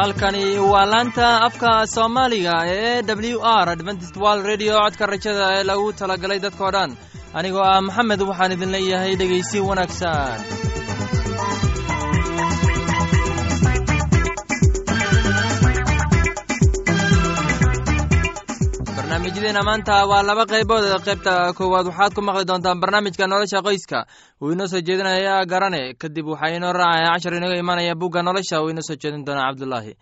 halkani waa laanta afka soomaaliga ee w r adventist wald redio codka rajada ee lagu talagalay dadkoo dhan. Anigoo ah maxamed waxaan idin leeyahay dhegaysi wanaagsan barnaamijyadeena maanta waa laba qaybood qaybta koowaad. Waxaad ku maqli doontaan barnaamijka nolosha qoyska. Uu inoo soo jeedinaya garane. Kadib waxaa inoo raacaya cashar inaga imanaya bugga nolosha. Uu inoo soo jeedin doonaa cabdulaahi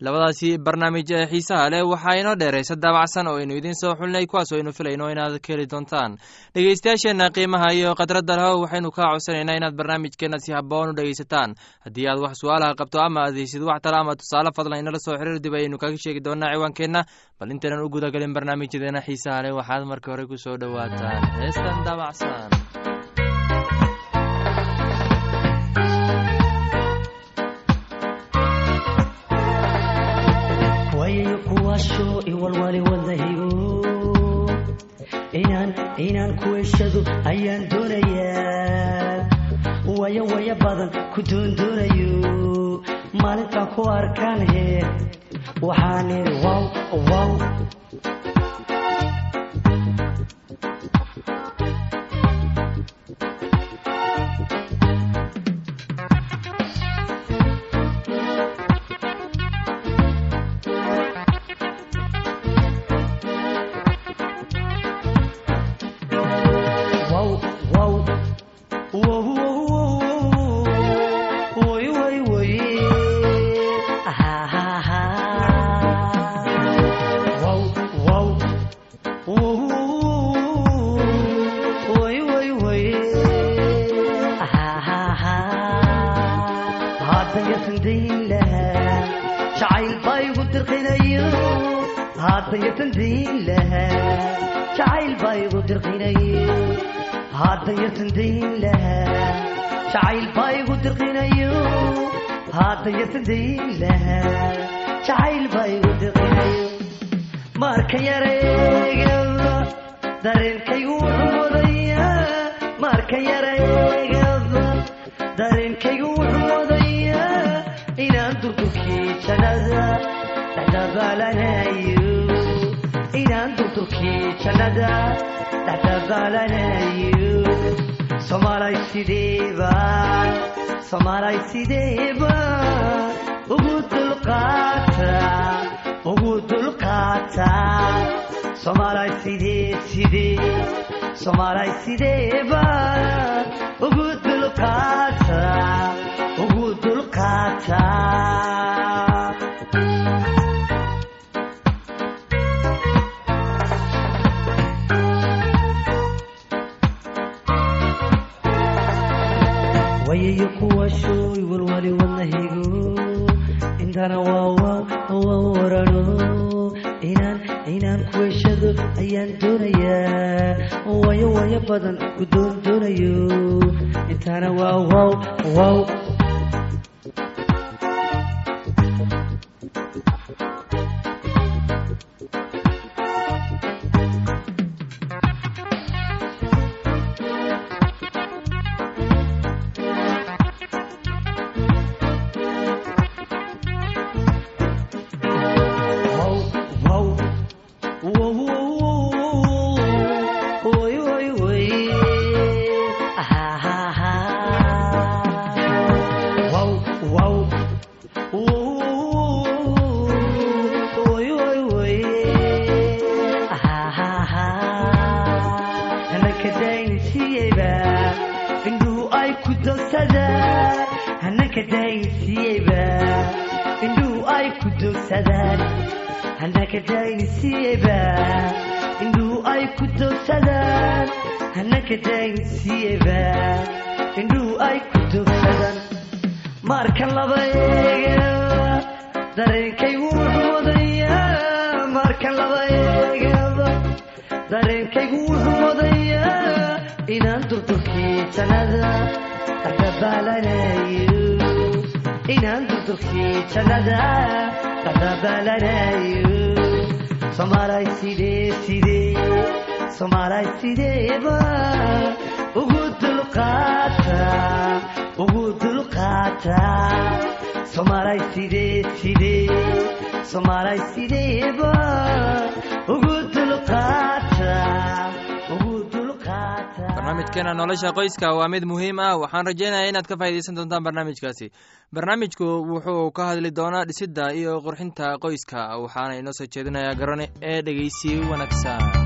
labadaasi barnaamij ee xiisaha leh waxaa inoo dheeraysa daabacsan oo aynu idiin soo xulinay kuwaas oo aynu filayno inaad ka heli doontaan. Dhegeystayaasheenna qiimaha iyo khadradda leho waxaynu kaa codsanaynaa inaad barnaamijkeenna si haboon u dhegeysataan haddii aad wax su'aalaha qabto ama aad heysid wax tala ama tusaale fadlan inala soo xiriir dib ayaynu kaga sheegi doonaa ciwaankeenna. Bal intaynan u gudagelin barnaamijyadeena xiisaha leh waxaad marka hore ku soo dhowaataan. Heestan daabacsan kuwaasho iwalwali wadahigo inaan inaan kuweshado ayaan doonayaa. Waya waya badan ku doondoonayo maalintaan ku arkaan he waxaan wow wow wow igu dirqinayo hadda yasan dayn lahaa jacayl baa igu dirqinayo hadda yasan dayn lahaa jacayl baa igu dirqinayo marka yareegaba dareenkaygu wuxuu wadaya marka yareegaba dareenkaygu wuxuu wadaya inaan durdurkii jannada dhexdabaalanayo inaan durdurkii jannada dhexdabaalanayo soomaalay sideebaan soomaalay sideebaan ugu dulqaata ugu dulqaata soomaalay sidee sidee soomaalay sideebaan ugu dulqaata wayayo kuwaashooy walwali wadnahigo intana waa warano inaan kuweshado ayaan doonayaa wayo wayo badan ku doon doonayo intana waa wow wow ay ku dogsadaan hanaka daynsiiyeyba indhuhu ay ku dogsadaan hanaka daynsiiyeyba indhuhu ay ku dogsadaan marka laba eegaba dareenkaygu wuxuu wadayaa marka laba eegaba dareenkaygu wuxuu wadayaa inaan durdurkii jannada dhexdabaalanayo inaan durdurkii jannada dhexdabaalanayo soomaalay sidee sidee soomaalay sideeba ugu dulqaata ugu dulqaata soomaalay sidee sidee soomaalay sideeba ugu barnaamijkeena nolosha qoyska waa mid muhiim ah. Waxaan rajeynaya inaad ka faa'iidaysan doontaan barnaamijkaasi. Barnaamijku wuxuu ka hadli doonaa dhisidda iyo qurxinta qoyska waxaana inoo soo jeedinayaa garane ee dhegeysi wanaagsan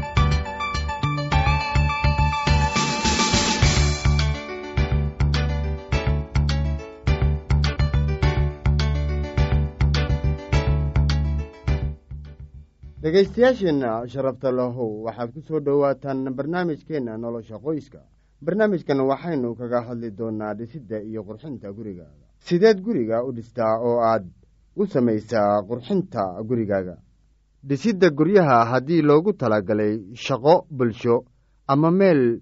dhegaystayaasheenna sharafta lahow waxaad ku soo dhowaataan barnaamijkeenna nolosha qoyska. Barnaamijkan waxaynu kaga hadli doonaa dhisidda iyo qurxinta gurigaaga. Sideed guriga u dhistaa oo aad u samaysaa qurxinta gurigaaga. Dhisidda guryaha haddii loogu talagalay shaqo bulsho ama meel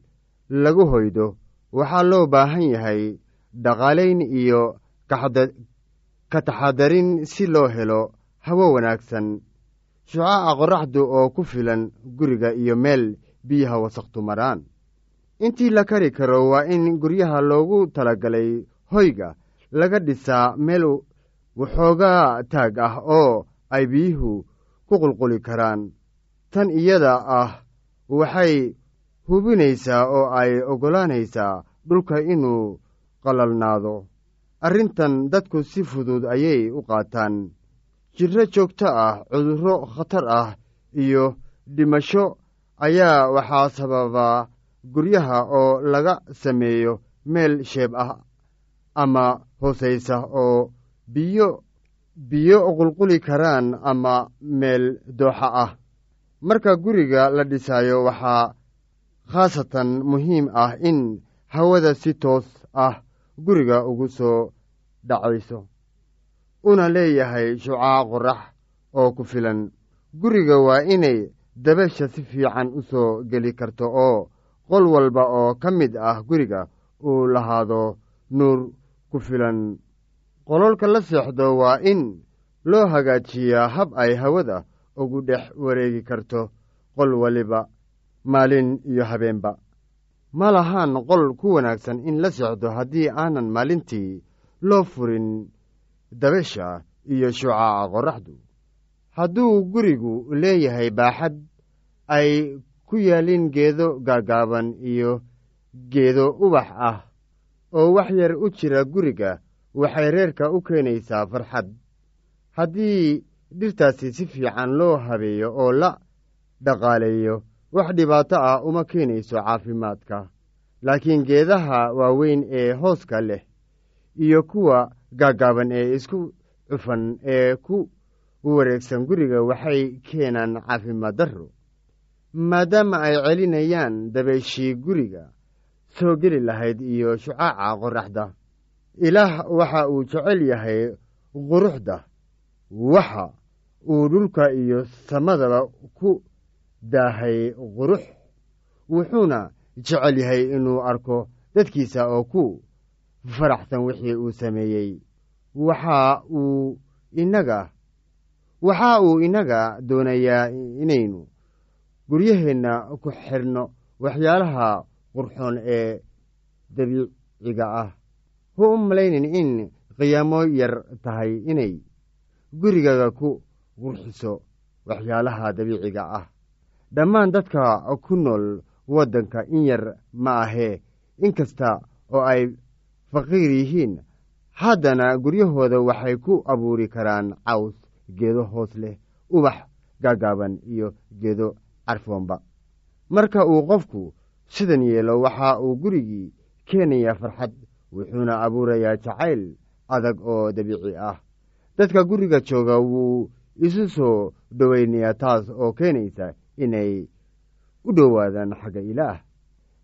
lagu hoydo waxaa loo baahan yahay dhaqaalayn iyo ka taxadarin si loo helo hawo wanaagsan shucaaca qorraxdu oo ku filan guriga iyo meel biyaha wasaqtu maraan. Intii la kari karo waa in guryaha loogu talagalay hoyga laga dhisaa meel waxoogaa taag ah oo ay biyuhu ku qulquli karaan. Tan iyada ah waxay hubinaysaa oo ay oggolaanaysaa dhulka inuu qalalnaado. Arrintan dadku si fudud ayay u qaataan jirro joogto ah cudurro khatar ah iyo dhimasho ayaa waxaa sababaa guryaha oo laga sameeyo meel sheeb ah ama hoosaysa oo biyo biyo qulquli karaan ama meel dooxa ah. Marka guriga la dhisaayo waxaa khaasatan muhiim ah in hawada si toos ah guriga ugu soo dhacayso una leeyahay shucaac qorrax oo ku filan. Guriga waa inay dabeesha si fiican u soo geli karto oo qol walba oo ka mid ah guriga uu lahaado nuur ku filan. Qololka la seexdo waa in loo hagaajiyaa hab ay hawada ugu dhex wareegi karto qol waliba maalin iyo habeenba. Ma lahaan qol ku wanaagsan in la seexdo haddii aanan maalintii loo furin dabeesha iyo shucaaca qorraxdu. Hadduu gurigu leeyahay baaxad ay ku yaalin geedo gaagaaban iyo geedo ubax ah oo wax yar u jira guriga waxay reerka u keenaysaa farxad. Haddii dhirtaasi si fiican loo habeeyo oo la dhaqaaleeyo wax dhibaato ah uma keenayso caafimaadka. Laakiin geedaha waaweyn ee hooska leh iyo kuwa gaagaaban ee isku cufan ee ku wareegsan guriga waxay keenaan caafimaad darro maadaama ay celinayaan dabayshii guriga soo geli lahayd iyo shucaaca qorraxda. Ilaah waxa uu jecel yahay quruxda waxa uu dhulka iyo samadaba ku daahay qurux wuxuuna jecel yahay inuu arko dadkiisa oo ku faraxsan wixii uu sameeyey waxa uu inaga waxa uu inaga doonayaa inaynu guryaheenna ku xidhno waxyaalaha qurxoon ee dabiiciga ah. Hu u malaynin in qiyaamo yar tahay inay gurigaga ku qurxiso waxyaalaha dabiiciga ah. Dhammaan dadka ku nool waddanka in yar ma ahee inkasta oo ay faqiir yihiin haddana guryahooda waxay ku abuuri karaan caws geedo hoos leh ubax gaagaaban iyo geedo carfoonba. Marka uu qofku sidan yeelo waxa uu gurigii keenayaa farxad wuxuuna abuurayaa jacayl adag oo dabiici ah. Dadka guriga jooga wuu isu soo dhowaynayaa taas oo keenaysa inay u dhowaadaan xagga ilaah.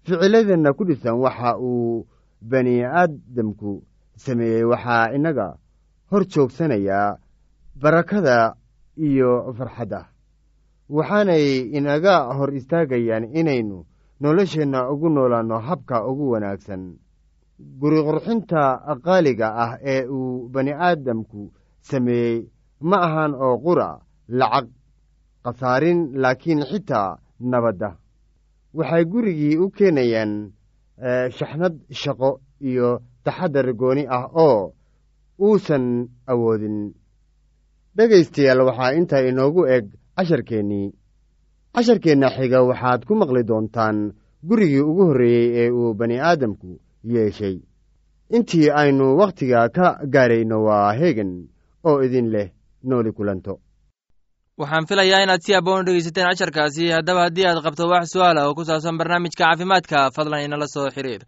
Ficiladeenna ku dhisan waxa uu bani aadamku sameeyey waxaa innaga hor joogsanayaa barakada iyo farxadda. Waxaanay inaga hor istaagayaan inaynu nolosheenna ugu noolaanno habka ugu wanaagsan. Guri qurxinta qaaliga ah ee uu bani aadamku sameeyey ma ahan oo qura lacag khasaarin laakiin xitaa nabadda. Waxay gurigii u keenayaan shaxnad shaqo iyo taxadar gooni ah oo uusan awoodin. Dhegaystayaal waxaa intaa inoogu eg casharkeennii casharkeenna xiga waxaad ku maqli doontaan gurigii ugu horreeyey ee uu bani aadamku yeeshay. Intii aynu wakhtiga ka gaarayno waa heegan oo idin leh nooli kulanto. Waxaan filayaa inaad si aboon u dhegeysateen casharkaasi haddaba haddii aad qabto wax su'aal ah oo ku saabsan barnaamijka caafimaadka fadlan inala soo xiriir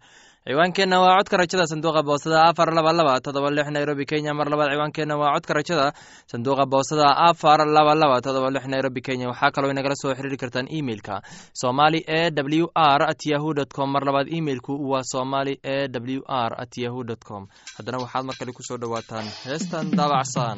ciwaankeenna waa codka rajada sanduuqa boosada afar laba laba todoba lix nairobi kenya. Mar labaad ciwaankeenna waa codka rajada sanduuqa boosada afar laba laba todoba lix nairobi kenya. Waxaa kaloo inagala soo xiriiri kartaan emeilka somali e w r at yahu dt com. Mar labaad emeilku waa somali e w r at yahu dt com. Haddana waxaad mar kale ku soo dhowaataan heestan daabacsan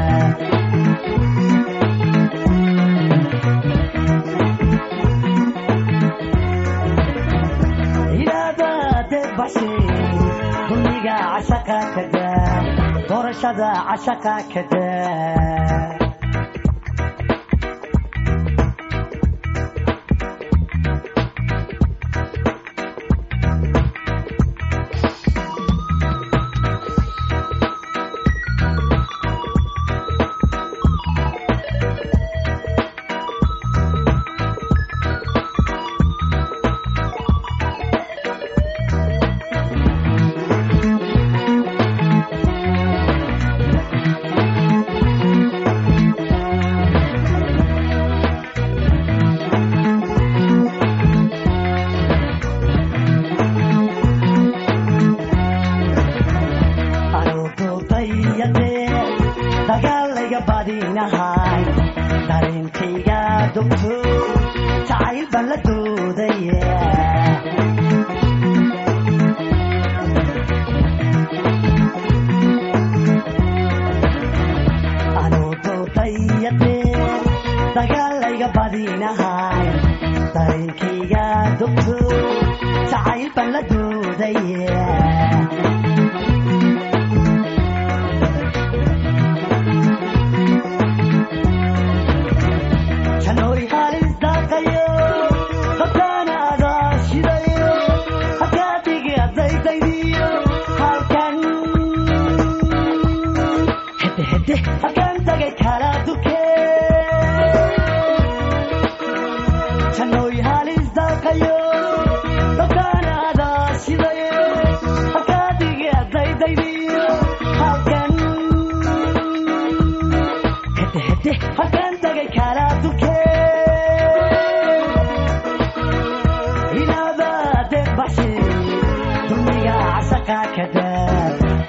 dulmiga cashaqa cashaqa kada doorashada cashaqa kada anuududayade badinahay dareenkayga dogto jacayl baan la doodaya janooy halis daaqayo dadkaana adaa shidayo halkaa halkan dagay kala duke inaadaade baxshi dulmiga cas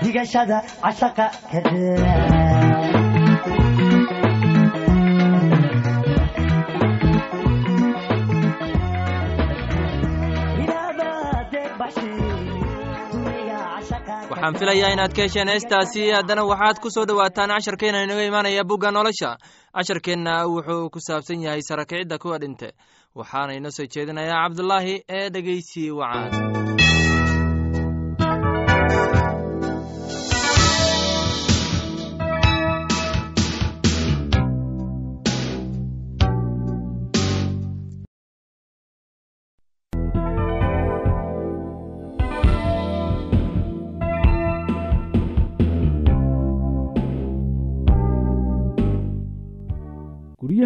digashada cashaqa kadaa waxaan filayaa inaad ka hesheen heestaasi haddana waxaad ku soo dhowaataan casharkeena inaga imaanaya bugga nolosha. Casharkeenna wuxuu ku saabsan yahay sarakicidda kuwa dhinte waxaana inoo soo jeedinayaa cabdulaahi ee dhegeysi wacaan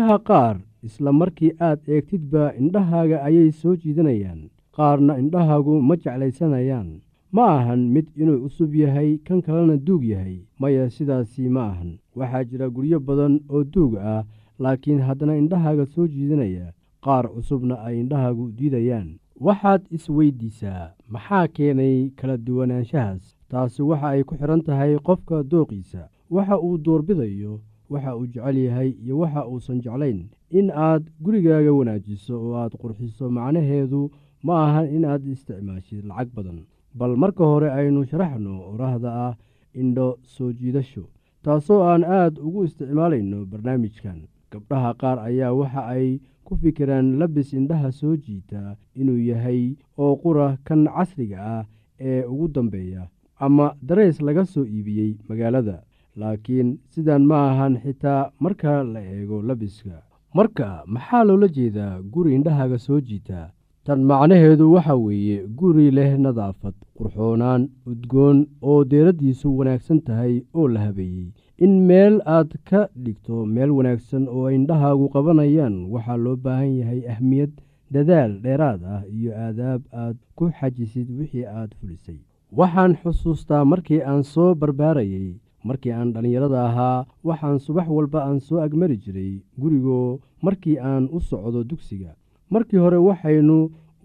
guryaha qaar isla markii aad eegtidba indhahaaga ayay soo jiidanayaan qaarna indhahaagu ma jeclaysanayaan. Ma ahan mid inuu cusub yahay kan kalena duug yahay. Maya sidaasi ma ahan. Waxaa jira guryo badan oo duug ah laakiin haddana indhahaaga soo jiidanaya qaar cusubna ay indhahaagu diidayaan. Waxaad isweyddiisaa maxaa keenay kala duwanaanshahaas? Taasi waxa ay ku xidhan tahay qofka dooqiisa. Waxa uu doorbidayo waxa uu jecel yahay iyo waxa uusan jeclayn. In aad gurigaaga wanaajiso oo aad qurxiso macnaheedu ma ahan in aad isticmaashid lacag badan. Bal marka hore aynu sharaxno orahda ah indho soo jiidasho taasoo aan aad ugu isticmaalayno barnaamijkan. Gabdhaha qaar ayaa waxa ay ku fikiraan labis indhaha soo jiita inuu yahay oo qura kan casriga ah ee ugu dambeeya ama dareys laga soo iibiyey magaalada laakiin sidan ma ahan xitaa marka la eego labiska. Marka maxaa loola jeedaa guri indhahaaga soo jiita? Tan macnaheedu waxa weeye guri leh nadaafad qurxoonaan udgoon oo deeraddiisu wanaagsan tahay oo la habeeyey. In meel aad ka dhigto meel wanaagsan oo indhahaagu qabanayaan waxaa loo baahan yahay ahmiyad dadaal dheeraad ah iyo aadaab aad ku xajisid wixii aad fulisay. Waxaan xusuustaa markii aan soo barbaarayey markii aan dhallinyarada ahaa waxaan subax walba aan soo agmari jiray gurigoo markii aan u socdo dugsiga. Markii hore waxaynu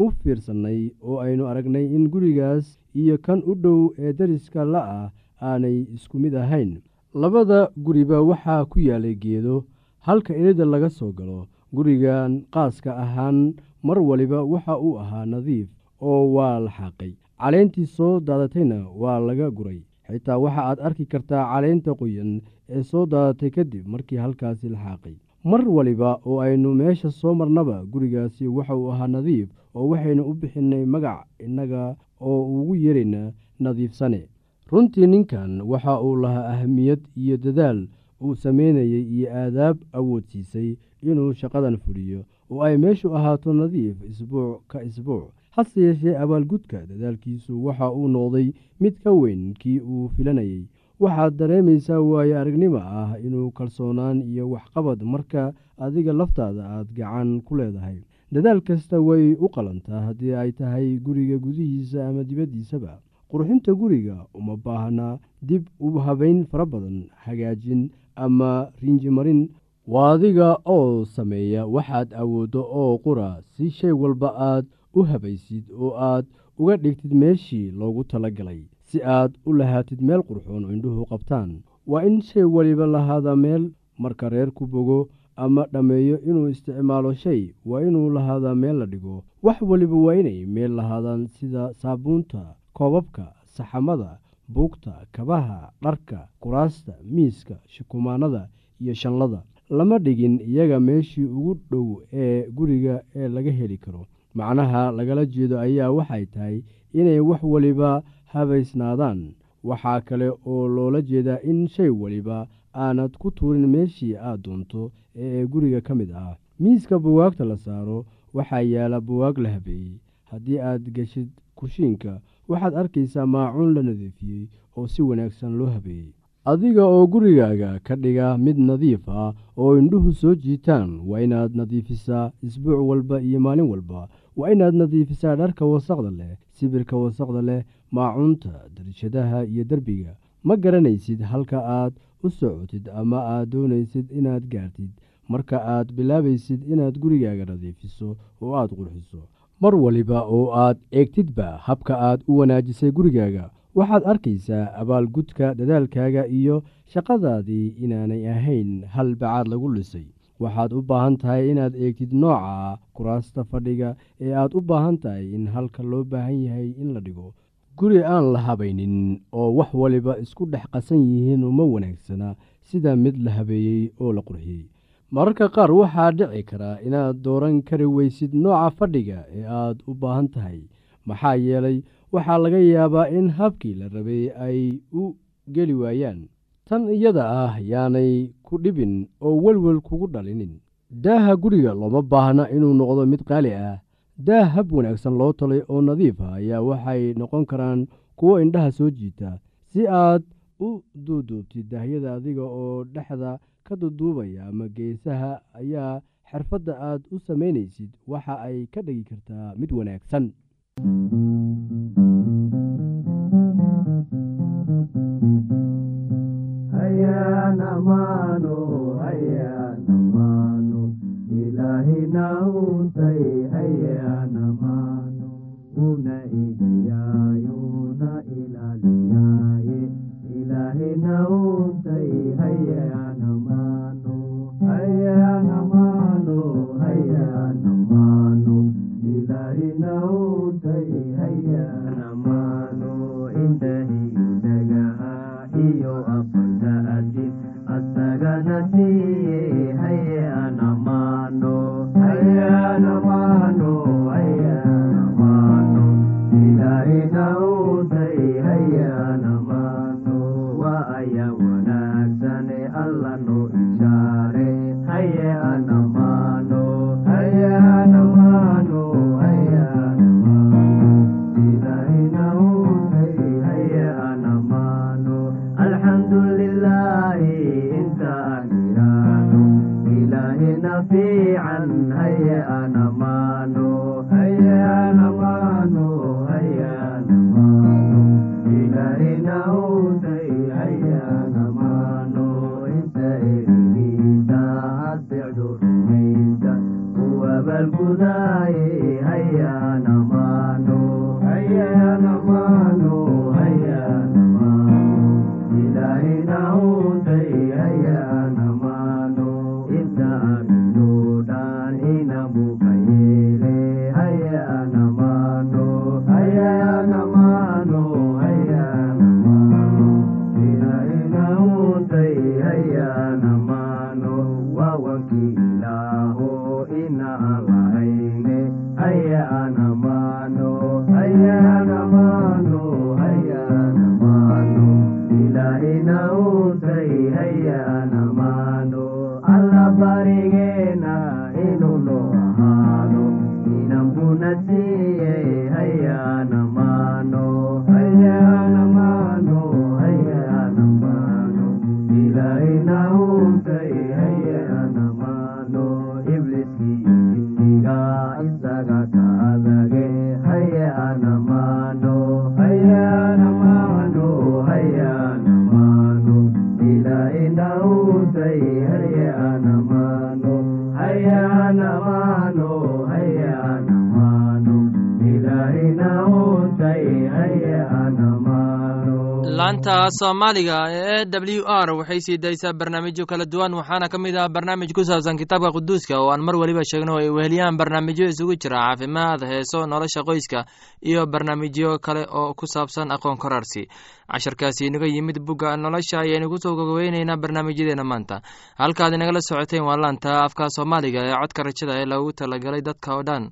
u fiirsannay oo aynu aragnay in gurigaas iyo kan u dhow ee dariska la'ah aanay isku mid ahayn. Labada guriba waxaa ku yaalay geedo halka elida laga soo galo. Gurigan qaaska ahaan mar waliba waxa uu ahaa nadiif oo waa la xaaqay. Caleentii soo daadatayna waa laga guray xitaa waxa aad arki kartaa caleynta qoyan ee soo daadatay kadib markii halkaasi la xaaqay. Mar waliba oo aynu meesha soo marnaba gurigaasi waxa uu ahaa nadiif oo waxaynu u bixinnay magac innaga oo ugu yeerayna nadiifsane. Runtii ninkan waxa uu lahaa ahamiyad iyo dadaal uu samaynayey iyo aadaab awoodsiisay inuu shaqadan fuliyo oo ay meeshu ahaato nadiif isbuuc ka isbuuc hase yeeshee abaalgudka dadaalkiisu waxa uu noqday mid ka weyn kii uu filanayey waxaad dareemaysaa waayo aragnimo ah inuu kalsoonaan iyo waxqabad marka adiga laftaada aad gacan ku leedahay. Dadaal kasta way u qalantaa haddii ay tahay guriga gudihiisa ama dibaddiisaba. Qurxinta guriga uma baahna dib u habayn fara badan hagaajin ama rinjimarin waa adiga oo sameeya waxaad awooddo oo qura si shay walba aad u habaysid oo aad uga dhigtid meeshii loogu tala galay si aad u lahaatid meel qurxoon oo indhuhu qabtaan. Waa in shay waliba lahaada meel marka reerku bogo ama dhammeeyo inuu isticmaalo shay. Waa inuu lahaadaa meel la dhigo. Wax waliba waa inay meel lahaadaan sida saabuunta koobabka saxamada buugta kabaha dharka kuraasta miiska shukumaanada iyo shanlada lama dhigin iyaga meeshii ugu dhow ee guriga ee laga heli karo. Macnaha lagala jeedo ayaa waxay tahay inay wax waliba habaysnaadaan. Waxaa kale oo loola jeedaa in shay waliba aanad ku tuurin meeshii aad doonto ee guriga ka mid ah. Miiska buwaagta la saaro waxaa yaalla buwaag la habeeyey. Haddii aad geshid kushiinka waxaad arkaysaa maacuun la nadiifiyey oo si wanaagsan loo habeeyey adiga oo gurigaaga ka dhiga mid nadiif ah oo indhuhu soo jiitaan waa inaad nadiifisaa isbuuc walba iyo maalin walba. Waa inaad nadiifisaa dharka wasaqda leh sibirka wasaqda leh maacuunta darishadaha iyo derbiga. Ma garanaysid halka aad u socotid ama aad doonaysid inaad gaartid. Marka aad bilaabaysid inaad gurigaaga nadiifiso oo aad qurxiso mar waliba oo aad eegtidba habka aad u wanaajisay gurigaaga waxaad arkaysaa abaalgudka dadaalkaaga iyo shaqadaadii inaanay ahayn hal bacaad lagu lisay waxaad u baahan tahay inaad eegtid nooca kuraasta fadhiga ee aad u baahan tahay in halka loo baahan yahay in la dhigo. Guri aan la habaynin oo wax waliba isku dhex qasan yihiin uma wanaagsana sida mid la habeeyey oo la qurxiyey. Mararka qaar waxaa dhici karaa inaad dooran kari weysid nooca fadhiga ee aad u baahan tahay. Maxaa yeelay waxaa laga yaabaa in habkii la rabay ay u geli waayaan. Tan iyada ah yaanay ku dhibin oo welwel kugu dhalinin. Daaha guriga looma baahna inuu noqdo mid qaali ah. Daah hab wanaagsan loo talay oo nadiif ah ayaa waxay noqon karaan kuwo indhaha soo jiita. Si aad u duuduubtid daahyada adiga oo dhexda ka duduubaya ama geesaha ayaa xirfadda aad u samaynaysid waxa ay ka dhigi kartaa mid wanaagsan Yeah. gudaye haya laanta soomaaliga ee w r waxay sii daysaa barnaamijyo kala duwan waxaana ka mid ah barnaamij ku saabsan kitaabka quduuska oo aan mar weliba sheegno ay weheliyaan barnaamijyo isugu jira caafimaad heeso nolosha qoyska iyo barnaamijyo kale oo ku saabsan aqoon korarsi. Casharkaasi inaga yimid bugga nolosha ayaynu ku soo gogobeyneynaa barnaamijyadeena maanta. Halkaad inagala socoteen waa laanta afka soomaaliga ee codka rajada ee loogu talagalay dadka oo dhan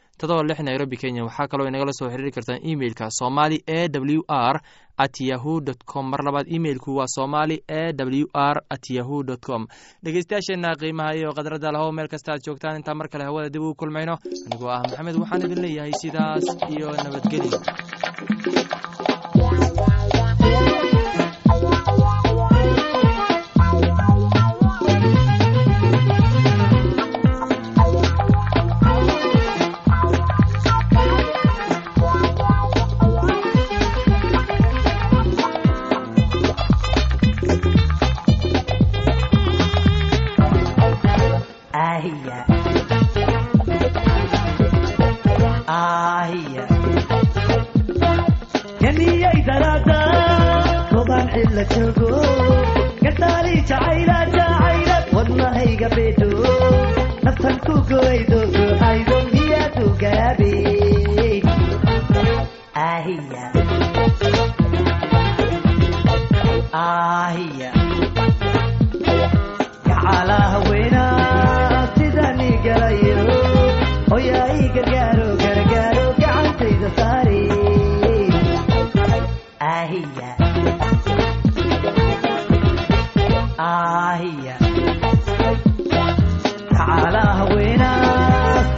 todoba lix nairobi kenya. Waxaa kaloo inagala soo xiriiri kartaan emeilka somali e w r at yahu dt com. Mar labaad emeilku waa somali e w r at yahu dt com. Dhegeystayaasheenna qiimaha iyo khadradda lahow meel kasta aad joogtaan. Intaan mar kale hawada dib ugu kulmayno anigoo ah maxamed waxaan idin leeyahay sidaas iyo nabadgelyo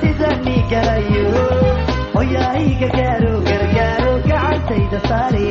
sidani galayo gargaaro gargaaro gacantayda saare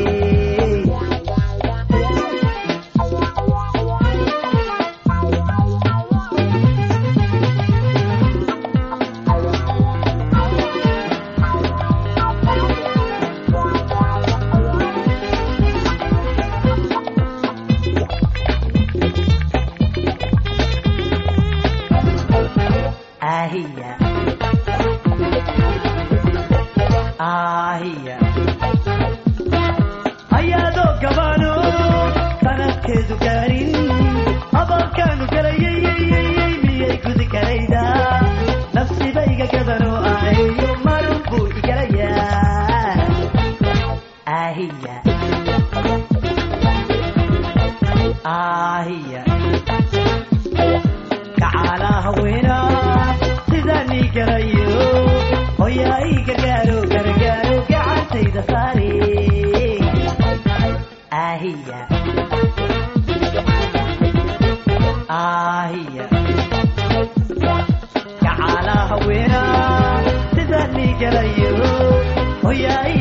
hoyaa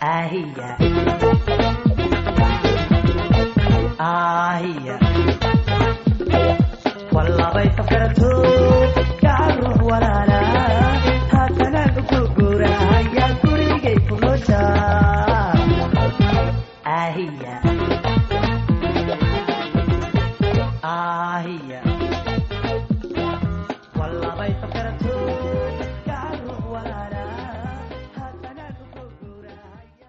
Ay, ay.